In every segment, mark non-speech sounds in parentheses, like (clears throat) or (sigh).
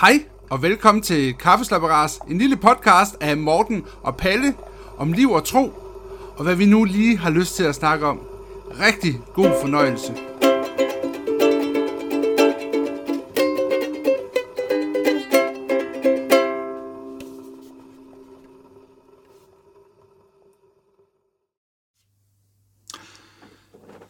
Hej og velkommen til Kaffeslapperas, en lille podcast af Morten og Palle om liv og tro, og hvad vi nu lige har lyst til at snakke om. Rigtig god fornøjelse.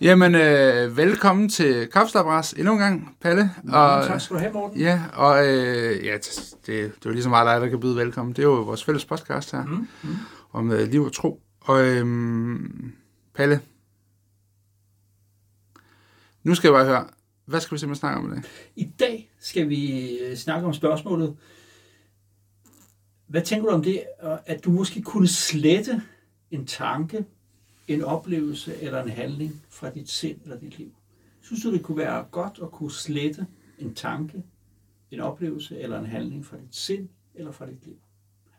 Jamen, øh, velkommen til Kaffeslapperas endnu en gang, Palle. Og, tak skal du have, Morten. Ja, og øh, ja, det, det er jo ligesom meget dig, der kan byde velkommen. Det er jo vores fælles podcast her, mm, mm. om øh, liv og tro. Og øh, Palle, nu skal jeg bare høre, hvad skal vi simpelthen snakke om i dag? I dag skal vi øh, snakke om spørgsmålet, hvad tænker du om det, at du måske kunne slette en tanke, en oplevelse eller en handling fra dit sind eller dit liv? Synes du, det kunne være godt at kunne slette en tanke, en oplevelse eller en handling fra dit sind eller fra dit liv?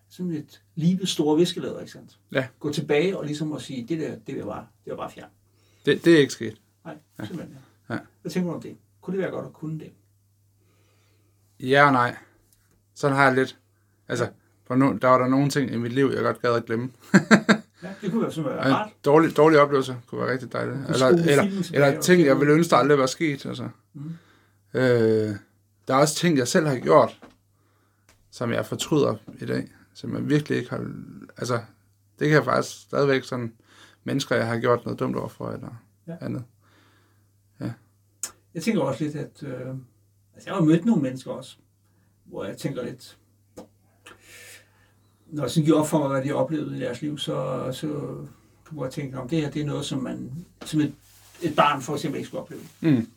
Sådan et livets store viskelader, ikke sandt? Ja. Gå tilbage og ligesom at sige, det der, det var bare, det var bare fjern. Det, det er ikke sket. Nej, simpelthen. Ja. ja. Hvad tænker du om det? Kunne det være godt at kunne det? Ja og nej. Sådan har jeg lidt. Altså, for no, der var der nogle ting i mit liv, jeg godt gad at glemme. (laughs) Det kunne være sådan være rart. Dårlig, dårlig oplevelse kunne være rigtig dejligt. Eller, eller, eller ting, jeg ville ønske, der aldrig var sket. Altså. Mm. Øh, der er også ting, jeg selv har gjort, som jeg fortryder i dag. Som jeg virkelig ikke har... Altså, det kan jeg faktisk stadigvæk sådan... Mennesker, jeg har gjort noget dumt overfor, eller ja. andet. Ja. Jeg tænker også lidt, at... Øh, altså, jeg har mødt nogle mennesker også, hvor jeg tænker lidt når jeg sådan giver op for mig, hvad de oplevede i deres liv, så, så kunne jeg tænke, om det her det er noget, som, man, som et, et barn for eksempel ikke skulle opleve. Mm.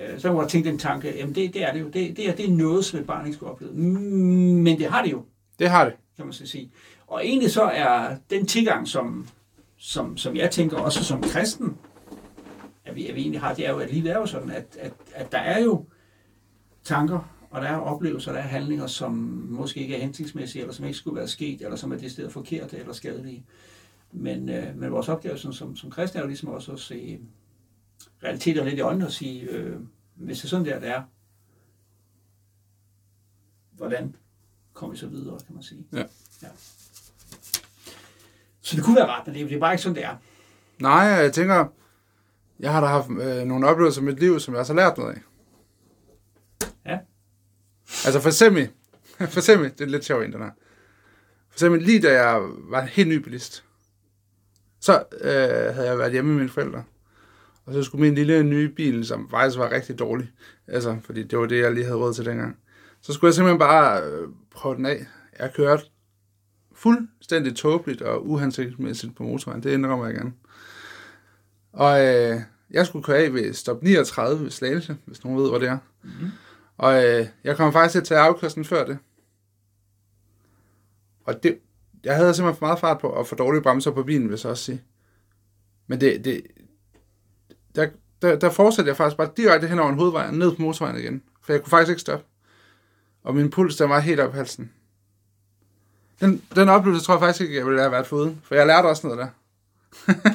Øh, så kunne jeg tænke den tanke, jamen det, det er det jo. Det, det, er, det er noget, som et barn ikke skulle opleve. Men det har det jo. Det har det. Kan man så sige. Og egentlig så er den tilgang, som, som, som jeg tænker også som kristen, at vi, at vi egentlig har, det er jo, at livet er jo sådan, at, at, at der er jo tanker, og der er oplevelser, der er handlinger, som måske ikke er hensigtsmæssige, eller som ikke skulle være sket, eller som er det sted forkerte eller skadelige. Men, øh, men vores opgave som, som, som kristne er jo ligesom også at se realiteter lidt i øjnene og sige, øh, hvis det er sådan der, det er, hvordan kommer vi så videre, kan man sige. Ja. ja. Så det kunne være ret, men det er bare ikke sådan, det er. Nej, jeg tænker, jeg har da haft øh, nogle oplevelser i mit liv, som jeg også har lært noget af. Altså for eksempel, (laughs) for eksempel, det er lidt sjovt den her. For eksempel lige da jeg var en helt ny bilist, så øh, havde jeg været hjemme med mine forældre. Og så skulle min lille nye bil, som faktisk var rigtig dårlig, altså, fordi det var det, jeg lige havde råd til dengang. Så skulle jeg simpelthen bare øh, prøve den af. Jeg kørte fuldstændig tåbeligt og uhensigtsmæssigt på motorvejen. Det indrømmer jeg gerne. Og øh, jeg skulle køre af ved stop 39 ved Slagelse, hvis nogen ved, hvor det er. Mm-hmm. Og øh, jeg kom faktisk til at tage afkørslen før det. Og det, jeg havde simpelthen for meget fart på, og for dårlige bremser på bilen, vil jeg så også sige. Men det, det der, der, der fortsatte jeg faktisk bare direkte hen over en hovedvej, ned på motorvejen igen. For jeg kunne faktisk ikke stoppe. Og min puls, den var helt op i halsen. Den, den oplevelse tror jeg faktisk ikke, jeg ville have været foruden. For jeg lærte også noget der.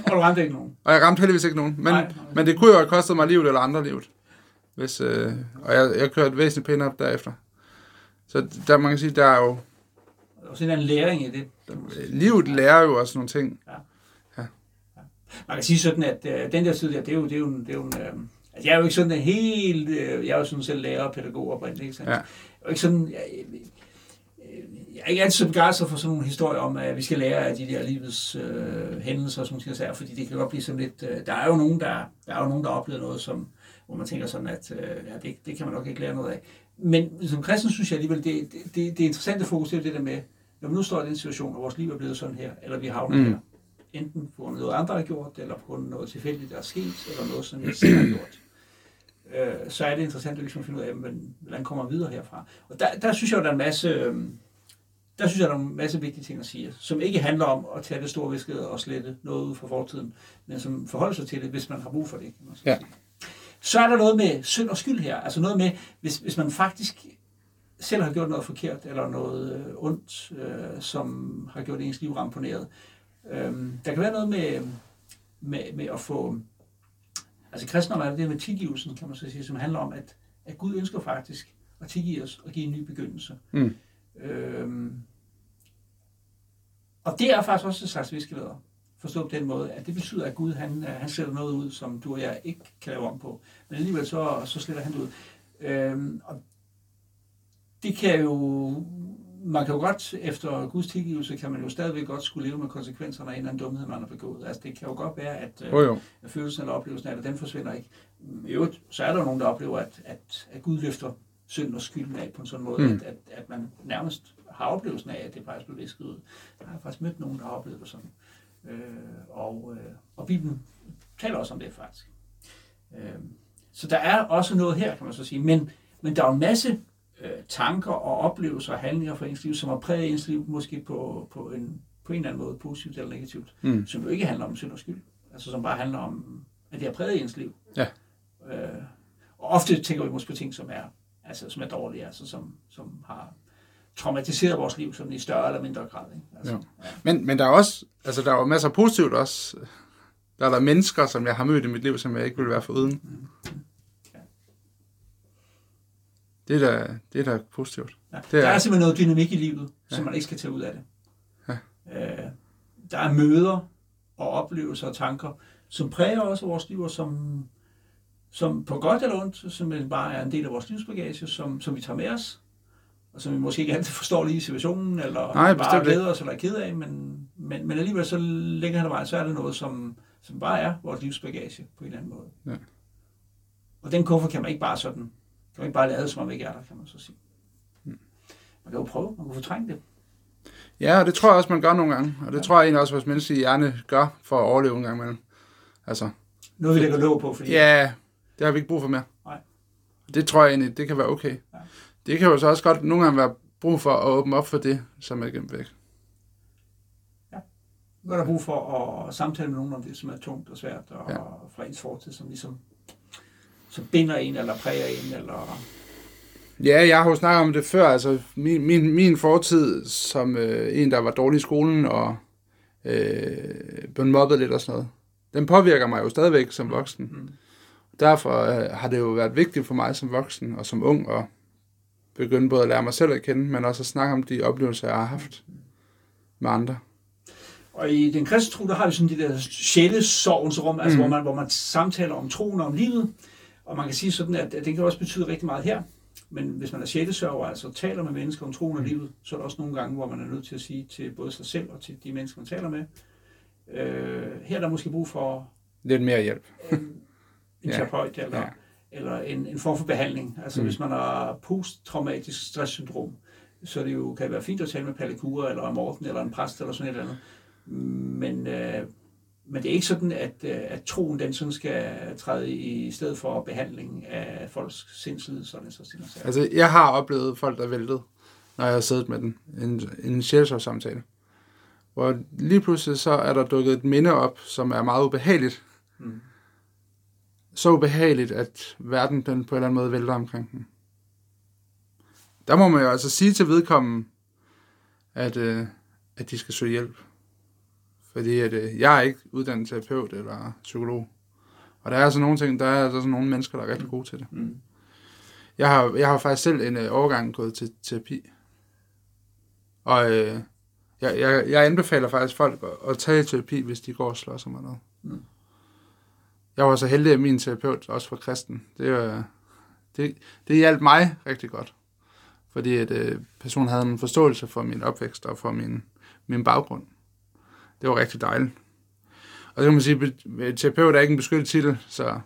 og du ramte ikke nogen? (laughs) Og jeg ramte heldigvis ikke nogen. Men, nej, nej. men det kunne jo have kostet mig livet eller andre livet. Hvis, øh, og jeg, jeg kørte væsentligt pænt op derefter. Så der, man kan sige, der er jo... Der er også en læring i det. Livet lærer jo også nogle ting. Ja. ja. Man kan sige sådan, at øh, den der tid der, det er jo, det er jo, det er jo en, øh, altså jeg er jo ikke sådan en helt, øh, jeg er jo sådan selv lærer og pædagog oprindeligt, ikke sandt? Ja. Jeg er ikke sådan, jeg, jeg er ikke altid så begejstret for sådan nogle historier om, at vi skal lære af de der livets øh, hændelser, som skal sige, fordi det kan godt blive sådan lidt, øh, der er jo nogen, der, der er jo nogen, der oplever noget, som, hvor man tænker sådan, at øh, ja, det, det kan man nok ikke lære noget af. Men som kristen synes jeg alligevel, det, det, det, det interessante fokus er det der med, når vi nu står i den situation, og vores liv er blevet sådan her, eller vi havner mm. her, enten på grund af noget andre har gjort, eller på grund af noget tilfældigt, der er sket, eller noget, som jeg selv har gjort, øh, så er det interessant at ligesom finde ud af, hvordan, hvordan kommer man videre herfra. Og der, der synes jeg, der er en masse... Øh, der synes jeg, der er en masse vigtige ting at sige, som ikke handler om at tage det store visket og slette noget ud fra fortiden, men som forholder sig til det, hvis man har brug for det. Kan man sige. Så er der noget med synd og skyld her. Altså noget med, hvis, hvis man faktisk selv har gjort noget forkert, eller noget øh, ondt, øh, som har gjort ens liv ramponeret. Øh, der kan være noget med, med, med at få... Altså kristendom er det med tilgivelsen, kan man så sige, som handler om, at, at Gud ønsker faktisk at tilgive os og give en ny begyndelse. Mm. Øhm, og det er faktisk også et slags viskeleder. Forstå på den måde, at det betyder, at Gud han, øh, han sætter noget ud, som du og jeg ikke kan lave om på. Men alligevel så, så sletter han det ud. Øhm, og det kan jo man kan jo godt, efter Guds tilgivelse, kan man jo stadigvæk godt skulle leve med konsekvenserne af en eller anden dumhed, man har begået. Altså, det kan jo godt være, at, oh, jo. at følelsen eller oplevelsen af det, den forsvinder ikke. I øvrigt, så er der nogen, der oplever, at, at, at Gud løfter synd og skylden af på en sådan måde, mm. at, at, at man nærmest har oplevelsen af, at det faktisk blev visket ud. Jeg har faktisk mødt nogen, der har oplevet det sådan. Øh, og, øh, og Bibelen taler også om det faktisk. Øh, så der er også noget her, kan man så sige. Men, men der er en masse øh, tanker og oplevelser og handlinger fra ens liv, som har præget ens liv, måske på, på, en, på en eller anden måde, positivt eller negativt, mm. som jo ikke handler om synd og skyld. Altså som bare handler om, at det har præget ens liv. Ja. Øh, og ofte tænker vi måske på ting, som er, altså, som er dårlige, altså som, som har traumatiseret vores liv sådan i større eller mindre grad. Ikke? Altså, ja. Ja. Men, men der er også, altså der er jo masser af positivt også. Der er der mennesker, som jeg har mødt i mit liv, som jeg ikke ville være for uden. Mm. Det er da, det er da positivt. Ja. Det er, der er simpelthen noget dynamik i livet, ja. som man ikke skal tage ud af det. Ja. Øh, der er møder og oplevelser og tanker, som præger også vores liv, og som, som på godt eller ondt, som bare er en del af vores livsbagage, som, som vi tager med os, og som vi måske ikke altid forstår lige i situationen, eller Nej, bare glæder os eller er ked af, men, men, men alligevel så længere hen ad vejen, så er det noget, som, som bare er vores livsbagage på en eller anden måde. Ja. Og den kuffert kan man ikke bare sådan kan ikke bare lade som om ikke er der, kan man så sige. Hmm. Man kan jo prøve, man kan fortrænge det. Ja, og det tror jeg også, man gør nogle gange. Og det ja. tror jeg egentlig også, vores menneskelige hjerne gør for at overleve en gang imellem. Altså, Noget vi lægger låg på, fordi... Ja, det har vi ikke brug for mere. Nej. Det tror jeg egentlig, det kan være okay. Det kan jo så også godt nogle gange være brug for at åbne op for det, som er gemt væk. Ja. Nu er der brug for at samtale med nogen om det, som er tungt og svært, og ja. fra ens fortid, som ligesom som binder en, eller præger en, eller... Ja, jeg har jo snakket om det før. Altså, min, min, min fortid som øh, en, der var dårlig i skolen og øh, blev mobbet lidt og sådan noget, den påvirker mig jo stadigvæk som voksen. Mm. Derfor øh, har det jo været vigtigt for mig som voksen og som ung at begynde både at lære mig selv at kende, men også at snakke om de oplevelser, jeg har haft med andre. Og i den kristne tro, der har vi sådan de der sjælesovens rum, altså mm. hvor, man, hvor man samtaler om troen og om livet. Og man kan sige sådan, at det kan også betyde rigtig meget her. Men hvis man er sjælesørger, altså taler med mennesker om troen og mm. livet, så er der også nogle gange, hvor man er nødt til at sige til både sig selv og til de mennesker, man taler med, øh, her er der måske brug for... Lidt mere hjælp. En, en (laughs) terapeut ja. eller, ja. Eller en, en form for behandling. Altså mm. hvis man har posttraumatisk stresssyndrom, så det jo kan være fint at tale med Palle Kure, eller Morten, eller en præst, eller sådan et eller andet. Men øh, men det er ikke sådan, at, øh, at troen den sådan skal træde i stedet for behandling af folks sindslidelser. Så altså, jeg har oplevet folk, der væltede, når jeg har siddet med den. En, en sjælsårssamtale. Hvor lige pludselig så er der dukket et minde op, som er meget ubehageligt. Mm. Så ubehageligt, at verden den på en eller anden måde vælter omkring den. Der må man jo altså sige til vedkommende, at, øh, at de skal søge hjælp. Fordi at, øh, jeg er ikke uddannet terapeut eller psykolog. Og der er altså nogle ting, der er altså nogle mennesker, der er rigtig gode til det. Mm. Jeg, har, jeg har faktisk selv en øh, overgang gået til terapi. Og øh, jeg, jeg, jeg anbefaler faktisk folk at, at tage terapi, hvis de går og slår sig med noget. Mm. Jeg var så heldig, at min terapeut også var kristen. Det, øh, det, det hjalp mig rigtig godt. Fordi at øh, personen havde en forståelse for min opvækst og for min, min baggrund. Det var rigtig dejligt. Og så kan man sige, at terapeut er ikke en beskyttet titel, så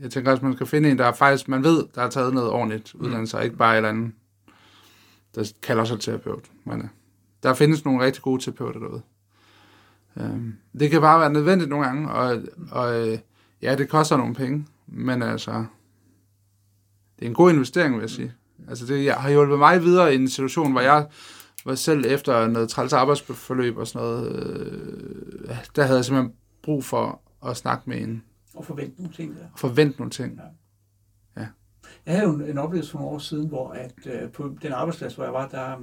jeg tænker også, at man skal finde en, der er faktisk, man ved, der har taget noget ordentligt mm. uddannelse, og ikke bare et eller andet, der kalder sig terapeut. Men øh, der findes nogle rigtig gode terapeuter derude. Øhm, det kan bare være nødvendigt nogle gange, og, og øh, ja, det koster nogle penge, men altså, det er en god investering, vil jeg sige. Altså, det jeg har hjulpet mig videre i en situation, hvor jeg var selv efter noget træls arbejdsforløb og sådan noget, øh, der havde jeg simpelthen brug for at snakke med en. Og forvente nogle ting. Ja. Og forvente nogle ting. Ja. ja. Jeg havde jo en, en oplevelse for nogle år siden, hvor at, øh, på den arbejdsplads, hvor jeg var, der,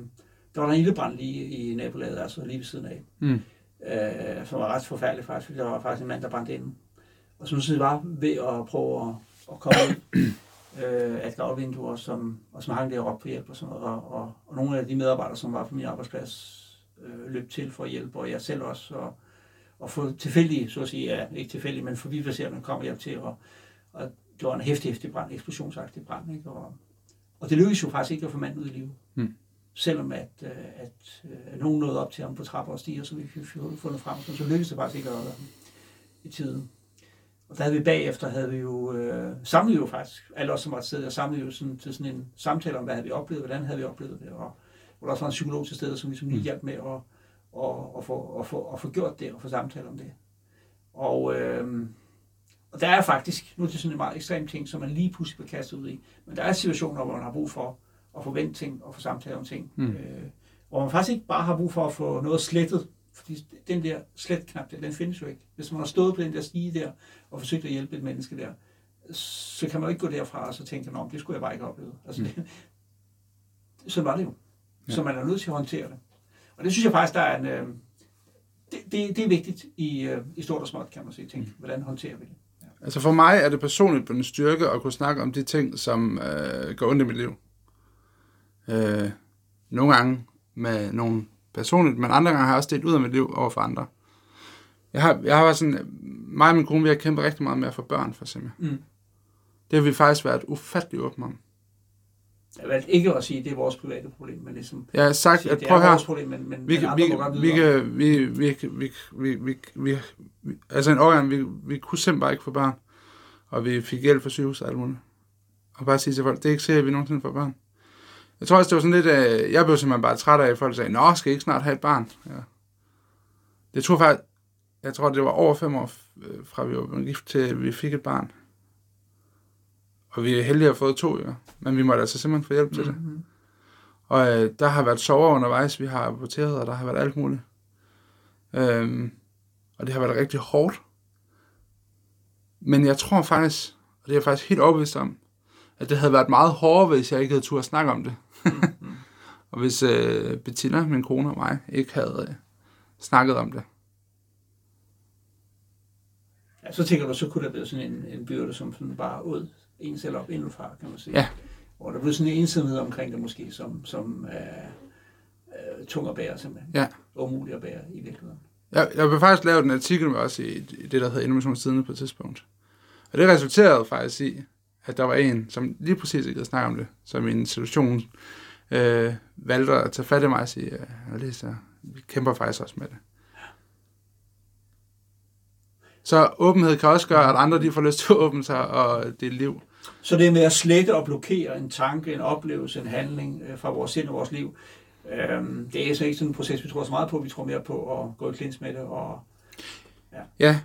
der var der en ildebrand lige i nabolaget, altså lige ved siden af. Mm. Øh, som var ret forfærdeligt faktisk, fordi der var faktisk en mand, der brændte inde. Og så var var ved at prøve at, at komme ud. (clears throat) øh, af gavlvinduer, som, og som hang deroppe på hjælp og sådan noget. Og, og, og nogle af de medarbejdere, som var på min arbejdsplads, øh, løb til for at hjælpe, og jeg selv også. Og, og få tilfældige, så at sige, ja, ikke tilfældige, men forbipasserende kom hjem til, og, og det var en hæftig, hæftig brand, eksplosionsagtig brand, ikke? Og, og det lykkedes jo faktisk ikke at få manden ud i live. Mm. Selvom at, øh, at øh, nogen nåede op til ham på trapper og stiger, så vi fik fundet frem, så lykkedes det faktisk ikke at ham i tiden. Og der havde vi bagefter, havde vi jo øh, samlet jo faktisk, alle os som var til stede, og samlet jo sådan, til sådan en samtale om, hvad havde vi oplevet, hvordan havde vi oplevet det, og hvor der også var en psykolog til stede, som ligesom lige hjalp med at, og, og, få, og, få, og få gjort det, og få samtale om det. Og, øh, og der er faktisk, nu er det sådan en meget ekstrem ting, som man lige pludselig bliver kastet ud i, men der er situationer, hvor man har brug for at forvente ting og få samtale om ting. Mm. Øh, hvor man faktisk ikke bare har brug for at få noget slettet, fordi den der slet-knap, den findes jo ikke. Hvis man har stået på den der stige der, og forsøgt at hjælpe et menneske der, så kan man jo ikke gå derfra og så tænke, om det skulle jeg bare ikke opleve. Altså, mm. det, sådan var det jo. Ja. Så man er nødt til at håndtere det. Og det synes jeg faktisk, der er en... Øh, det, det, det er vigtigt i, øh, i stort og småt, kan man sige. Tænke, mm. hvordan håndterer vi det? Ja. Altså for mig er det personligt en styrke at kunne snakke om de ting, som øh, går ondt i mit liv. Øh, nogle gange med nogle personligt, men andre gange har jeg også delt ud af mit liv over for andre. Jeg har, jeg har sådan, mig og min kone, vi har kæmpet rigtig meget med at få børn, for eksempel. Mm. Det har vi faktisk været ufattelig åbne om. Jeg valgte ikke at sige, at det er vores private problem, men ligesom... Jeg har sagt, sige, at det prøv er vores problem, men, men, vi, vi, vi, kan, vi, vi, vi, vi, vi, vi, altså en årgang, vi, vi kunne simpelthen bare ikke få børn, og vi fik hjælp fra sygehus og alt muligt. Og bare sige til folk, det er ikke sikkert, at vi nogensinde får børn. Jeg tror også, det var sådan lidt, øh, jeg blev simpelthen bare træt af, at folk sagde, nå, skal I ikke snart have et barn? Ja. Det tror faktisk, jeg tror, det var over fem år, øh, fra vi var gift til, vi fik et barn. Og vi er heldige at have fået to, ja. Men vi måtte altså simpelthen få hjælp til mm-hmm. det. Og øh, der har været sover undervejs, vi har aborteret, og der har været alt muligt. Øhm, og det har været rigtig hårdt. Men jeg tror faktisk, og det er jeg faktisk helt overbevist om, at det havde været meget hårdere, hvis jeg ikke havde turde snakke om det. (laughs) Og hvis øh, Bettina, min kone og mig, ikke havde øh, snakket om det. Ja, så tænker du, så kunne der være sådan en, en byrde, som sådan bare ud en selv op indenfra, kan man sige. Ja. Hvor der blev sådan en ensomhed omkring det måske, som, som er øh, tung at bære simpelthen. Ja. Umuligt at bære i virkeligheden. Jeg, jeg vil faktisk lave en artikel med også i, i det, der hedder Innovationstidene på et tidspunkt. Og det resulterede faktisk i, at der var en, som lige præcis ikke havde snakket om det, som i en situation øh, valgte at tage fat i mig og sige, at læser, vi kæmper faktisk også med det. Så åbenhed kan også gøre, at andre de får lyst til at åbne sig og dele liv. Så det med at slette og blokere en tanke, en oplevelse, en handling øh, fra vores sind og vores liv, øh, det er så ikke sådan en proces, vi tror så meget på. Vi tror mere på at gå i klins med det. Og, ja. ja.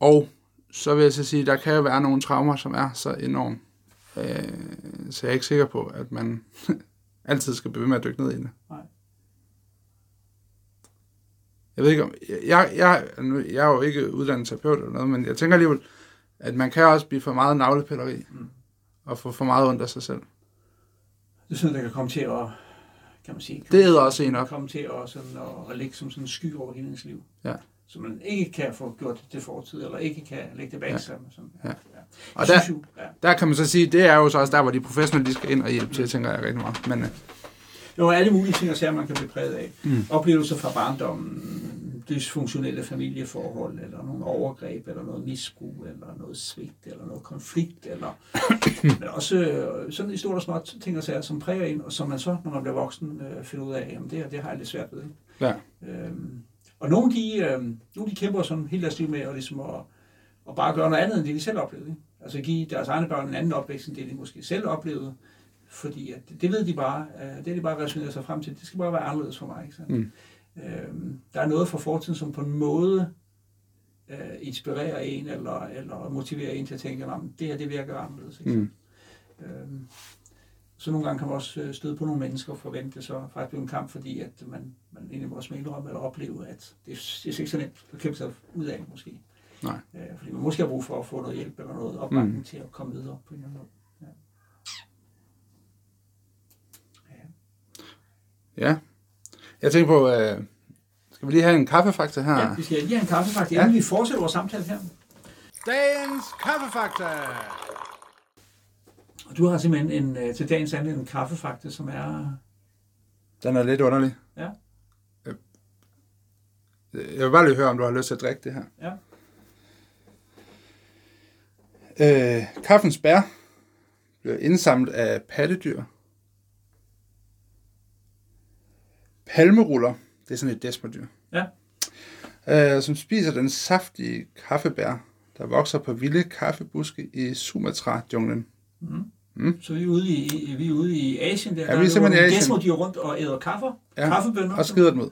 Og så vil jeg så sige, der kan jo være nogle traumer, som er så enorme. Øh, så jeg er ikke sikker på, at man (laughs) altid skal blive med at dykke ned i det. Nej. Jeg ved ikke om... Jeg, jeg, jeg er jo ikke uddannet terapeut eller noget, men jeg tænker alligevel, at man kan også blive for meget navlepilleri. Mm. Og få for meget ondt af sig selv. Det er sådan, der kan komme til at... Kan man sige, det er også en op. Komme til at, sådan, at ligge som sådan en sky over hele ens liv. Ja. Så man ikke kan få gjort det til fortid, eller ikke kan lægge det bag ja. sig. Sådan. Ja. Ja. Og der, jo, ja. der kan man så sige, det er jo så også der, hvor de professionelle de skal ind og hjælpe til, tænker jeg rigtig meget. Men, jo, alle mulige ting og sager, man kan blive præget af. Mm. Oplevelser fra barndommen, dysfunktionelle familieforhold, eller nogle overgreb, eller noget misbrug, eller noget svigt, eller noget konflikt, eller (coughs) men også øh, sådan i stort og småt ting og sager, som præger en, og som man så, når man bliver voksen, øh, finder ud af, jamen det her, det har jeg lidt svært ved. Ja. Øhm, og nogle de, øh, nogle de kæmper sådan helt deres liv med at, ligesom at, at bare gøre noget andet, end det de selv oplevede. Altså give deres egne børn en anden opvækst, end det de måske selv oplevede. Fordi at, det ved de bare, øh, det er de bare resoneret sig frem til. Det skal bare være anderledes for mig. Ikke? Så, mm. øhm, der er noget fra fortiden, som på en måde øh, inspirerer en, eller, eller motiverer en til at tænke, at det her det virker anderledes. Ikke? Mm. Øhm, så nogle gange kan man også øh, støde på nogle mennesker og forvente så faktisk blive en kamp, fordi at man, man egentlig må også indrømme eller opleve, at det, det er ikke så nemt at kæmpe sig ud af måske. Nej. Øh, fordi man måske har brug for at få noget hjælp eller noget opbakning mm. til at komme videre på en eller anden måde. Ja. Jeg tænker på, øh, skal vi lige have en kaffefakta her? Ja, vi skal lige have en kaffefakta, ja. inden vi fortsætter vores samtale her. Dagens kaffefakta. Og du har simpelthen en, øh, til dagens anledning en kaffe faktisk, som er... Den er lidt underlig. Ja. Jeg, jeg vil bare lige høre, om du har lyst til at drikke det her. Ja. Øh, kaffens bær bliver indsamlet af pattedyr. Palmeruller, det er sådan et desmodyr, Ja. øh, som spiser den saftige kaffebær, der vokser på vilde kaffebuske i Sumatra-junglen. Så vi er ude i, vi er ude i Asien der. Ja, der vi er simpelthen nogle Asien. desmodyr rundt og æder kaffer. Ja, Kaffebønner. Og skider dem ud.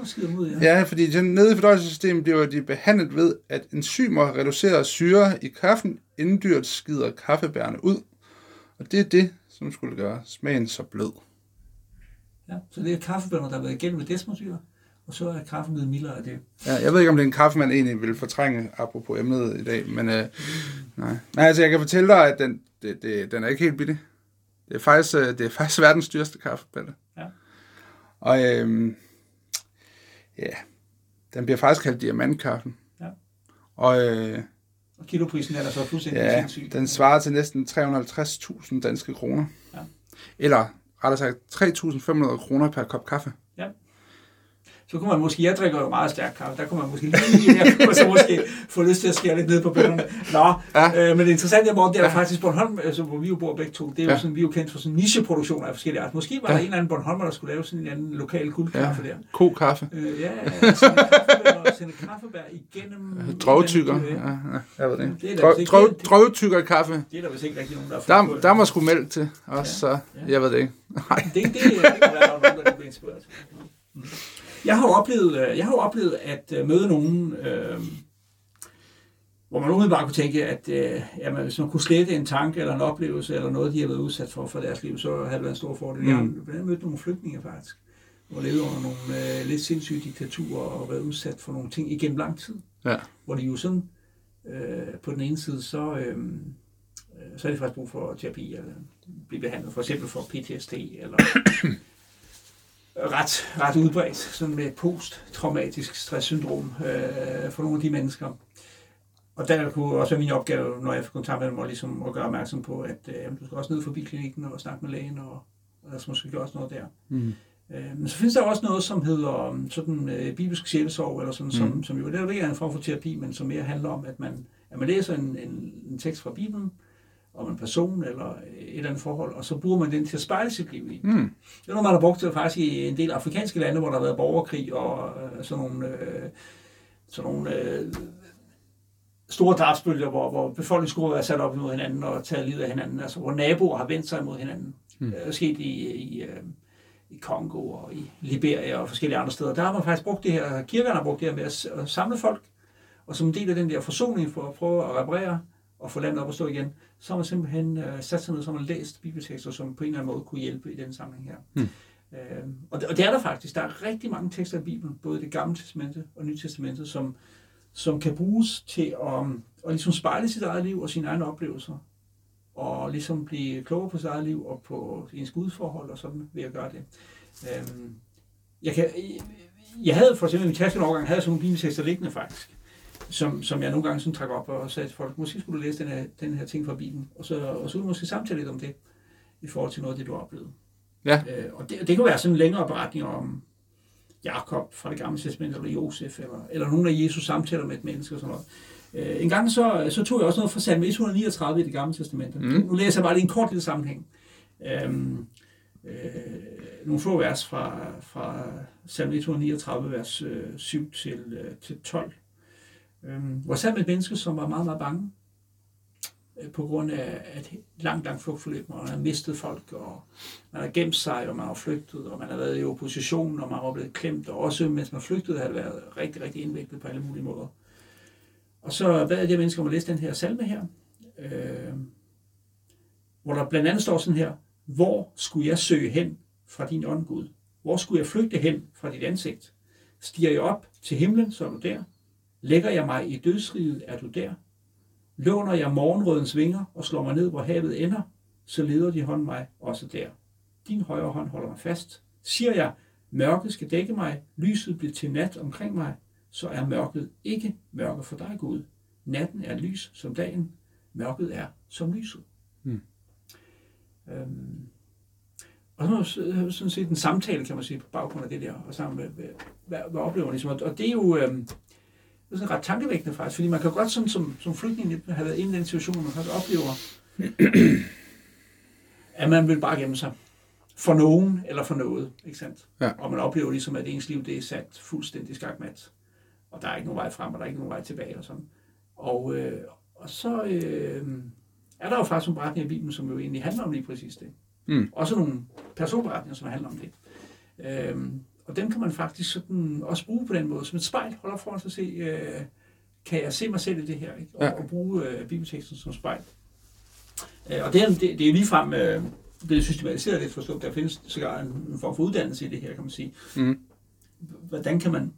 Og skider dem ud, ja. Ja, fordi den nede i fordøjelsessystemet bliver de behandlet ved, at enzymer reducerer syre i kaffen, inden dyret skider kaffebærne ud. Og det er det, som skulle gøre smagen så blød. ja. Så det er kaffebønner, der har været igennem med desmodyr. Og så er kaffen blevet mildere af det. Ja, jeg ved ikke, om det er en kaffe, man egentlig vil fortrænge, apropos emnet i dag, men øh, nej. nej. altså jeg kan fortælle dig, at den, det, det, den er ikke helt billig. Det er faktisk, øh, det er faktisk (laughs) verdens dyreste kaffe, Pelle. Ja. Og øh, ja, den bliver faktisk kaldt diamantkaffen. Ja. Og øh, Og kiloprisen er der så fuldstændig ja, sindssyg. den svarer til næsten 350.000 danske kroner. Ja. Eller rettere sagt 3.500 kroner per kop kaffe. Så kunne man måske, jeg drikker jo meget stærk kaffe, der kunne man måske lige, der (laughs) kunne så måske få lyst til at skære lidt ned på bønderne. Nå, Ja. ja. øh, men det interessante er, Morten, det er Ja. ja. faktisk Bornholm, altså, hvor vi jo bor begge to, det er jo Ja. sådan, vi er jo kendt for sådan nicheproduktion af forskellige art. Måske var Ja. der en eller anden Bornholmer, der skulle lave sådan en anden lokal guldkaffe der. ko kaffe. Øh, ja, ja, sende kaffebær, (laughs) sende kaffebær igennem... Drøvtykker. Øh, Ja, ja, jeg ved det Det er Drøv, drøvtykker kaffe. Det er der vist ikke rigtig nogen, der har Der, der må sgu mælk til også, Ja, så ja. jeg ved det ikke. (laughs) Nej. Det, det, det kan være, der er nogen, der kan blive inspireret. Jeg har jo oplevet, øh, jeg har jo oplevet at øh, møde nogen, øh, hvor man umiddelbart kunne tænke, at øh, jamen, hvis man kunne slette en tanke eller en oplevelse eller noget, de har været udsat for for deres liv, så havde det været en stor fordel. Mm. Jeg har mødt nogle flygtninge faktisk, hvor levede under nogle øh, lidt sindssyge diktaturer og været udsat for nogle ting igennem lang tid. Ja. Hvor de jo sådan, øh, på den ene side, så, øh, øh, så er de faktisk brug for terapi eller blive behandlet for eksempel for PTSD eller (coughs) ret, ret udbredt, sådan med posttraumatisk stresssyndrom øh, for nogle af de mennesker. Og der kunne også være min opgave, når jeg får kontakt med dem, og ligesom at gøre opmærksom på, at øh, jamen, du skal også ned forbi klinikken og snakke med lægen, og, og der skal måske gøres noget der. Mm. Øh, men så findes der også noget, som hedder um, sådan øh, bibelsk sjælesorg, eller sådan, som, Mm. som jo det er en form for terapi, men som mere handler om, at man, at man læser en, en, en tekst fra Bibelen, om en person eller et eller andet forhold, og så bruger man den til at spejle sit liv i. Mm. Det er noget, man har brugt til faktisk i en del afrikanske lande, hvor der har været borgerkrig og øh, sådan nogle, øh, sådan nogle øh, store drabsbølger, hvor, hvor befolkningsgrupper er sat op imod hinanden og taget livet af hinanden, altså hvor naboer har vendt sig imod hinanden. Mm. Det er sket i, i, øh, i Kongo og i Liberia og forskellige andre steder. Der har man faktisk brugt det her, kirkerne har brugt det her med at samle folk, og som en del af den der forsoning for at prøve at reparere og få landet op at stå igen, så har man simpelthen øh, sat sig ned, som har læst bibeltekster, som på en eller anden måde kunne hjælpe i den sammenhæng her. Hmm. Øh, og, det, og det er der faktisk. Der er rigtig mange tekster i Bibelen, både det gamle testamente og nye testamente, som, som kan bruges til at, at ligesom spejle sit eget liv og sine egne oplevelser, og ligesom blive klogere på sit eget liv og på ens gudsforhold og sådan ved at gøre det. Øhm, jeg, kan, jeg havde for eksempel i min taskeovergang, havde jeg sådan nogle bibeltekster liggende faktisk, som, som jeg nogle gange sådan trak op og sagde til folk, måske skulle du læse den her, den her ting fra Bibelen, og så, og så du måske samtale lidt om det, i forhold til noget af det, du har oplevet. Ja. Øh, og det, det kunne være sådan en længere beretning om Jakob fra det gamle testament, eller Josef, eller, eller nogle af Jesus samtaler med et menneske og sådan noget. Øh, en gang så, så tog jeg også noget fra salme 139 i det gamle testament. Mm. Nu læser jeg bare lige en kort lille sammenhæng. Øhm, øh, nogle få vers fra, fra salme 139, vers øh, 7 til, øh, til 12. Øhm, hvor sammen med et menneske, som var meget, meget bange øh, på grund af et langt, langt flugtforløb, hvor man har mistet folk, og man har gemt sig, og man har flygtet, og man har været i opposition, og man har blevet klemt, og også mens man flygtede, har det været rigtig, rigtig indviklet på alle mulige måder. Og så bad jeg de mennesker om at læse den her salme her, øh, hvor der blandt andet står sådan her, hvor skulle jeg søge hen fra din ånd, Gud? Hvor skulle jeg flygte hen fra dit ansigt? Stiger jeg op til himlen, så er du der. Lægger jeg mig i dødsriget, er du der. Låner jeg morgenrødens vinger og slår mig ned, hvor havet ender, så leder din hånd mig også der. Din højre hånd holder mig fast. Siger jeg, mørket skal dække mig, lyset bliver til nat omkring mig, så er mørket ikke mørke for dig, Gud. Natten er lys som dagen, mørket er som lyset. Mm. Øhm, og så var sådan set en samtale, kan man sige, på baggrund af det der, og sammen med, hvad, hvad, hvad oplever man ligesom. Og det er jo øhm, det er sådan ret tankevækkende faktisk, fordi man kan godt sådan, som, som flygtning have været i den situation, man faktisk oplever, (clears throat) at man vil bare gemme sig for nogen eller for noget, ikke sandt? Ja. Og man oplever ligesom, at ens liv det er sat fuldstændig skakmat, og der er ikke nogen vej frem, og der er ikke nogen vej tilbage og sådan. Og, øh, og så øh, er der jo faktisk nogle beretninger i Bibelen, som jo egentlig handler om lige præcis det. Mm. Også nogle personberetninger, som handler om det. Øhm, og dem kan man faktisk sådan også bruge på den måde, som et spejl. Hold op foran sig og se, øh, kan jeg se mig selv i det her? Ikke? Og, Ja. og bruge øh, bibelteksten som spejl. Øh, og det er, det, det er jo ligefrem øh, blevet systematiseret lidt forstået. Der findes sågar en, en form for uddannelse i det her, kan man sige. Mm. Hvordan kan man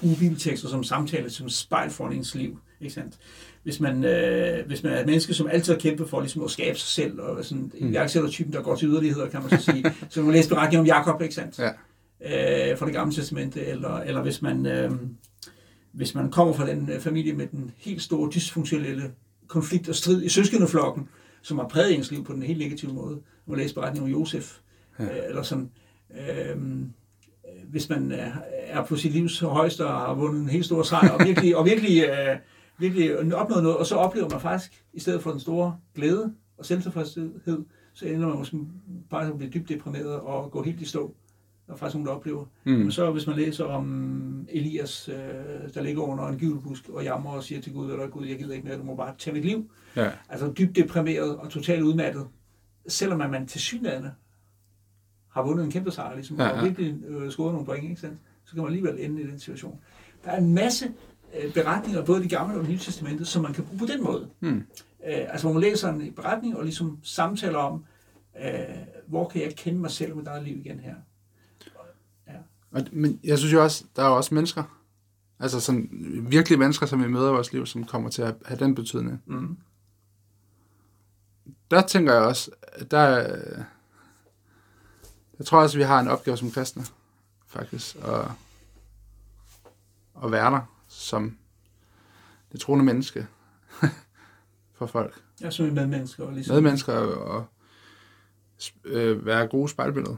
bruge bibeltekster som samtale, som spejl for ens liv? Ikke sandt? Hvis man, øh, hvis man er et menneske, som altid har kæmpet for ligesom at skabe sig selv, og sådan en Mm. iværksættertypen, der går til yderligheder, kan man så sige, så man læser beretningen om Jakob, ikke sandt? Ja. Øh, fra det gamle testamente, eller, eller hvis man... Øh, hvis man kommer fra den øh, familie med den helt store dysfunktionelle konflikt og strid i søskendeflokken, som har præget ens liv på den helt negative måde. Man læser beretningen om Josef, Ja. øh, eller sådan. Øh, hvis man er, er på sit livs højeste og har vundet en helt stor sejr, og virkelig, og virkelig, øh, virkelig opnået noget, og så oplever man faktisk, i stedet for den store glæde og selvtilfredshed, så ender man måske bare at blive dybt deprimeret og gå helt i stå. Er faktisk nogen, der oplever. Mm. Men så hvis man læser om Elias, øh, der ligger under en gyvelbusk og jammer og siger til Gud, eller Gud, jeg gider ikke mere, du må bare tage mit liv. Ja. Altså dybt deprimeret og totalt udmattet. Selvom at man til synligheden har vundet en kæmpe sejr, ligesom, Ja, ja, og virkelig øh, scoret nogle point, ikke sandt? så kan man alligevel ende i den situation. Der er en masse øh, beretninger, både de gamle og det nye testamente, som man kan bruge på den måde. Mm. Øh, altså hvor man læser en beretning og ligesom samtaler om, øh, hvor kan jeg kende mig selv og mit eget liv igen her. Og, men jeg synes jo også, der er jo også mennesker, altså sådan virkelige mennesker, som vi møder i vores liv, som kommer til at have den betydning. Mm. Der tænker jeg også, der er- jeg tror også, vi har en opgave som kristne, faktisk, at, at være der som det troende menneske (laughs) for folk. Jeg er som en medmenneske. Og ligesom, Medmennesker og øh, være gode spejlbilleder.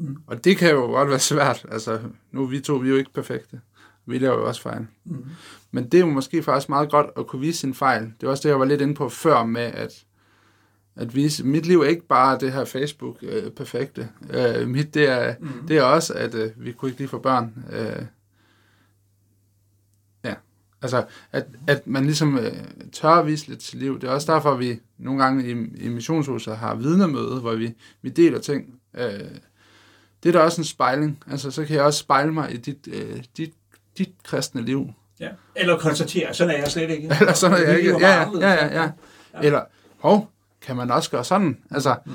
Mm. Og det kan jo godt være svært. Altså, nu er vi to, vi er jo ikke perfekte. Vi laver jo også fejl. Mm. Men det er jo måske faktisk meget godt at kunne vise sin fejl. Det er også det, jeg var lidt inde på før med, at, at vise, mit liv er ikke bare det her Facebook øh. Øh, mit, det er, Mm. det er også, at øh, vi kunne ikke lige få børn. Øh, ja, altså, at, at man ligesom øh, tør at vise lidt til liv. Det er også derfor, vi nogle gange i, i missionshuset har vidnemøde, hvor vi, vi deler ting. Øh, det er da også en spejling. Altså, så kan jeg også spejle mig i dit, øh, dit, dit kristne liv. Ja. Eller konstatere, sådan er jeg slet ikke. (laughs) Eller sådan er jeg ikke. Ja, ja, ja, ja, ja. Eller, hov, kan man også gøre sådan? Altså, Mm.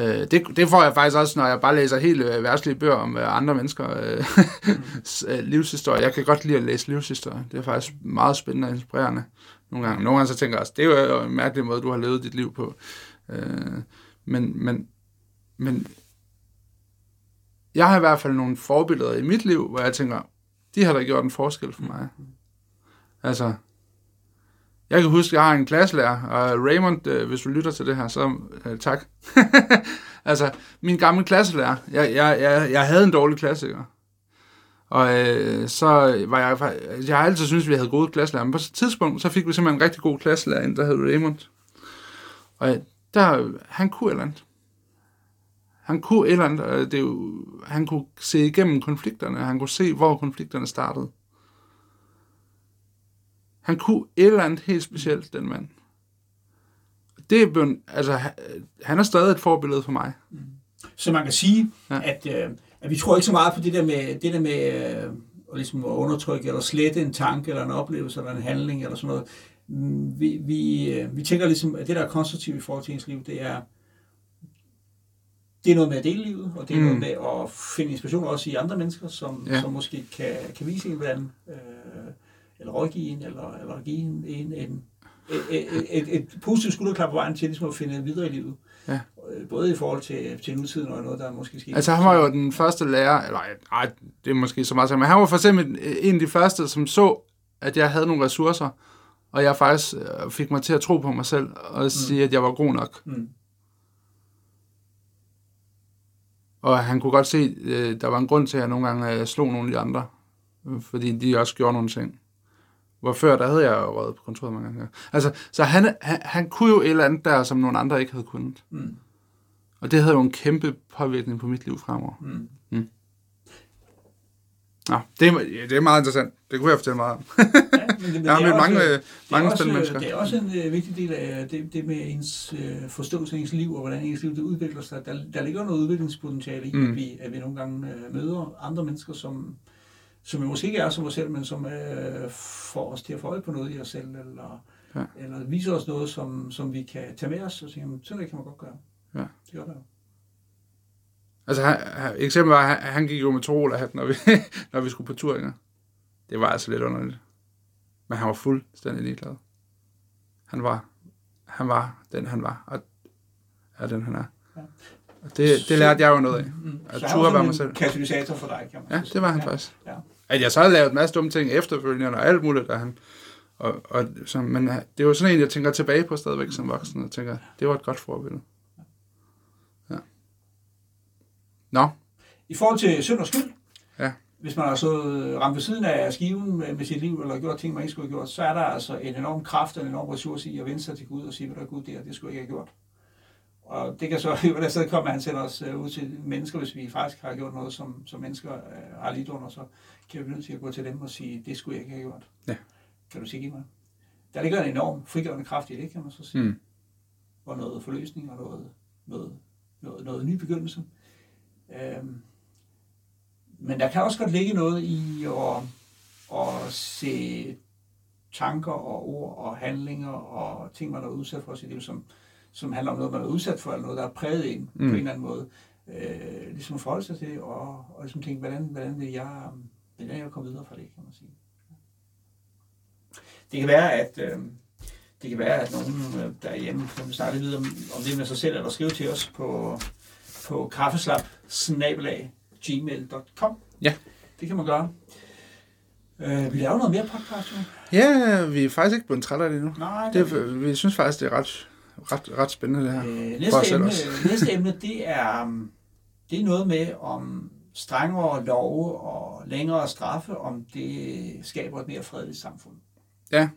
øh, det, det får jeg faktisk også, når jeg bare læser helt øh, værtslige bøger om øh, andre mennesker øh, (laughs) s- øh, livshistorie. Jeg kan godt lide at læse livshistorie. Det er faktisk meget spændende og inspirerende nogle gange. Nogle gange så tænker jeg også, det er jo en mærkelig måde, du har levet dit liv på. Øh, men, men, men jeg har i hvert fald nogle forbilleder i mit liv, hvor jeg tænker, de har da gjort en forskel for mig. Altså, jeg kan huske, jeg har en klasselærer, og Raymond, øh, hvis du lytter til det her, så øh, tak. (laughs) altså, min gamle klasselærer, jeg, jeg, jeg, jeg havde en dårlig klassiker. Og øh, så var jeg, jeg har altid syntes, vi havde gode klasselærer, men på et tidspunkt, så fik vi simpelthen en rigtig god klasselærer, ind, der hed Raymond. Og øh, der, han kunne et eller andet. Han kunne et eller andet, og det jo, han kunne se igennem konflikterne, han kunne se, hvor konflikterne startede. Han kunne et eller andet helt specielt, den mand. Det er blevet, altså, han- er stadig et forbillede for mig. Så man kan sige, Ja. ja. at, øh, at vi tror ikke så meget på det der med, det der med øh, at, ligesom at undertrykke eller slette en tanke eller en oplevelse eller en handling eller sådan noget. Mm, Vi, vi, øh, vi tænker ligesom, at det der er konstruktivt i forhold til ens liv, det er det er noget med at dele livet, og det er Mm. mm. noget med at finde inspiration også i andre mennesker, som, Ja. som måske kan, kan vise en, hvordan, øh, eller rådgive en, eller, eller give en, en, en et, et, et, positivt skulderklap på vejen til ligesom at finde videre i livet. Ja. Øh, Både i forhold til, til nutiden og noget, der måske sker. Altså, han var jo den første lærer, eller nej, det er måske så meget, men han var for eksempel en af de første, som så, at jeg havde nogle ressourcer, og jeg faktisk øh, fik mig til at tro på mig selv, og sige, at jeg var god nok. Mm. Og han kunne godt se, øh, der var en grund til, at jeg nogle gange øh, slog nogle af de andre. Øh, Fordi de også gjorde nogle ting. Hvor før, der havde jeg jo røget på kontoret mange gange. Altså, så han, han, han kunne jo et eller andet der, som nogle andre ikke havde kunnet. Mm. Og det havde jo en kæmpe påvirkning på mit liv fremover. Mm. Nå, det er, ja, det er meget interessant. Det kunne jeg fortælle meget om. (laughs) Ja, men det, men det er mødt mange, også- øh, det er mange spændende mennesker. Det er også en øh, vigtig del af det, det med ens øh, forståelse af ens liv, og hvordan ens liv det udvikler sig. Der, der ligger noget udviklingspotentiale i, Mm. at, vi, at vi nogle gange øh, møder andre mennesker, som, som jo måske ikke er som os selv, men som øh, får os til at få øje på noget i os selv, eller, Ja. ja. eller viser os noget, som, som vi kan tage med os, og sige, "Jamen, sådan noget kan man godt gøre. Ja. Det gør der jo. Altså, han, han, eksempel var, han, han gik jo med Torola-hat, når vi, (laughs) når vi skulle på tur, ikke? Det var altså lidt underligt. Men han var fuldstændig ligeglad. Han var, han var den, han var, og er den, han er. Ja. Og det, det lærte jeg jo noget af. Mm. At Så han turde være mig selv. en katalysator for dig, kan man Ja, sige. det var han ja. faktisk. Ja. At jeg så havde lavet en masse dumme ting efterfølgende, og alt muligt, der han... Og, og, så, men det er jo sådan en, jeg tænker tilbage på stadigvæk som voksen, og tænker, det var et godt forbillede. Ja. Nå, I forhold til synd og skyld. Hvis man har så ramt ved siden af skiven med, med sit liv, eller gjort ting, man ikke skulle have gjort, så er der altså en enorm kraft og en enorm ressource i at vende sig til Gud og sige, hvad der er Gud der, det skulle jeg ikke have gjort. Og det kan så (laughs) i hvordan sted komme, at han sender os øh, ud til mennesker, hvis vi faktisk har gjort noget, som, som mennesker øh, har lidt under, så kan vi nødt til at gå til dem og sige, det skulle jeg ikke have gjort. Ja. Kan du sige give mig? Der ligger en enorm frigørende kraft i det, kan man så sige. Mm. Og noget forløsning og noget, noget, noget, noget ny begyndelse. Øhm, men der kan også godt ligge noget i at, at se tanker og ord og handlinger og ting, man er udsat for i sit liv, som, som handler om noget, man er udsat for, eller noget, der er præget ind mm. på en eller anden måde. Øh, ligesom at forholde sig til, og, og ligesom tænke, hvordan, hvordan vil jeg, hvordan jeg komme videre fra det, kan man sige. Det kan være, at øh, det kan være, at nogen øh, derhjemme kan snakke lidt videre om, om det med sig selv, eller skrive til os på, på kaffeslap gmail.com. Ja. Det kan man gøre. Øh, vi laver noget mere podcast, jo. ja, vi er faktisk ikke blevet trætte af det endnu. Nej, Det, er- vi synes faktisk, det er ret, ret, ret spændende, det her. Øh, næste, emne, næste emne, det er, um, det er noget med, om strengere love og længere straffe, om det skaber et mere fredeligt samfund. Ja.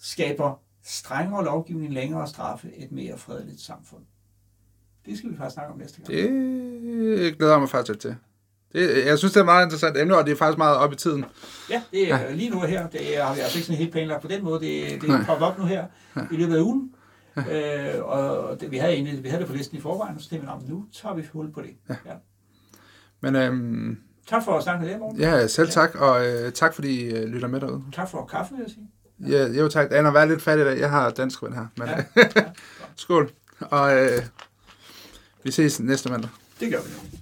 Skaber strengere lovgivning, længere straffe et mere fredeligt samfund. Det skal vi faktisk snakke om næste gang. Det glæder jeg mig faktisk lidt til. Det, jeg synes, det er et meget interessant emne, og det er faktisk meget op i tiden. Ja, det er ja. lige nu her. Det er, har vi altså ikke sådan helt planlagt på den måde. Det, det er poppet op nu her i løbet af ugen. Øh, og det, vi, havde egentlig, vi havde det på listen i forvejen, og så tænkte vi, "Nå, men nu tager vi hul på det. Ja. Ja. Men øhm, Tak for at snakke med jer, morgen. ja, selv tak, og øh, tak fordi I øh, lytter med derude. Tak for kaffe, vil jeg sige. Ja, jo tak. Anna, vær lidt fattig i dag. Jeg har dansk vand her. Men, Ja. ja. (laughs) ja. Skål. Og øh, vi ses næste mandag. Det gør vi nu.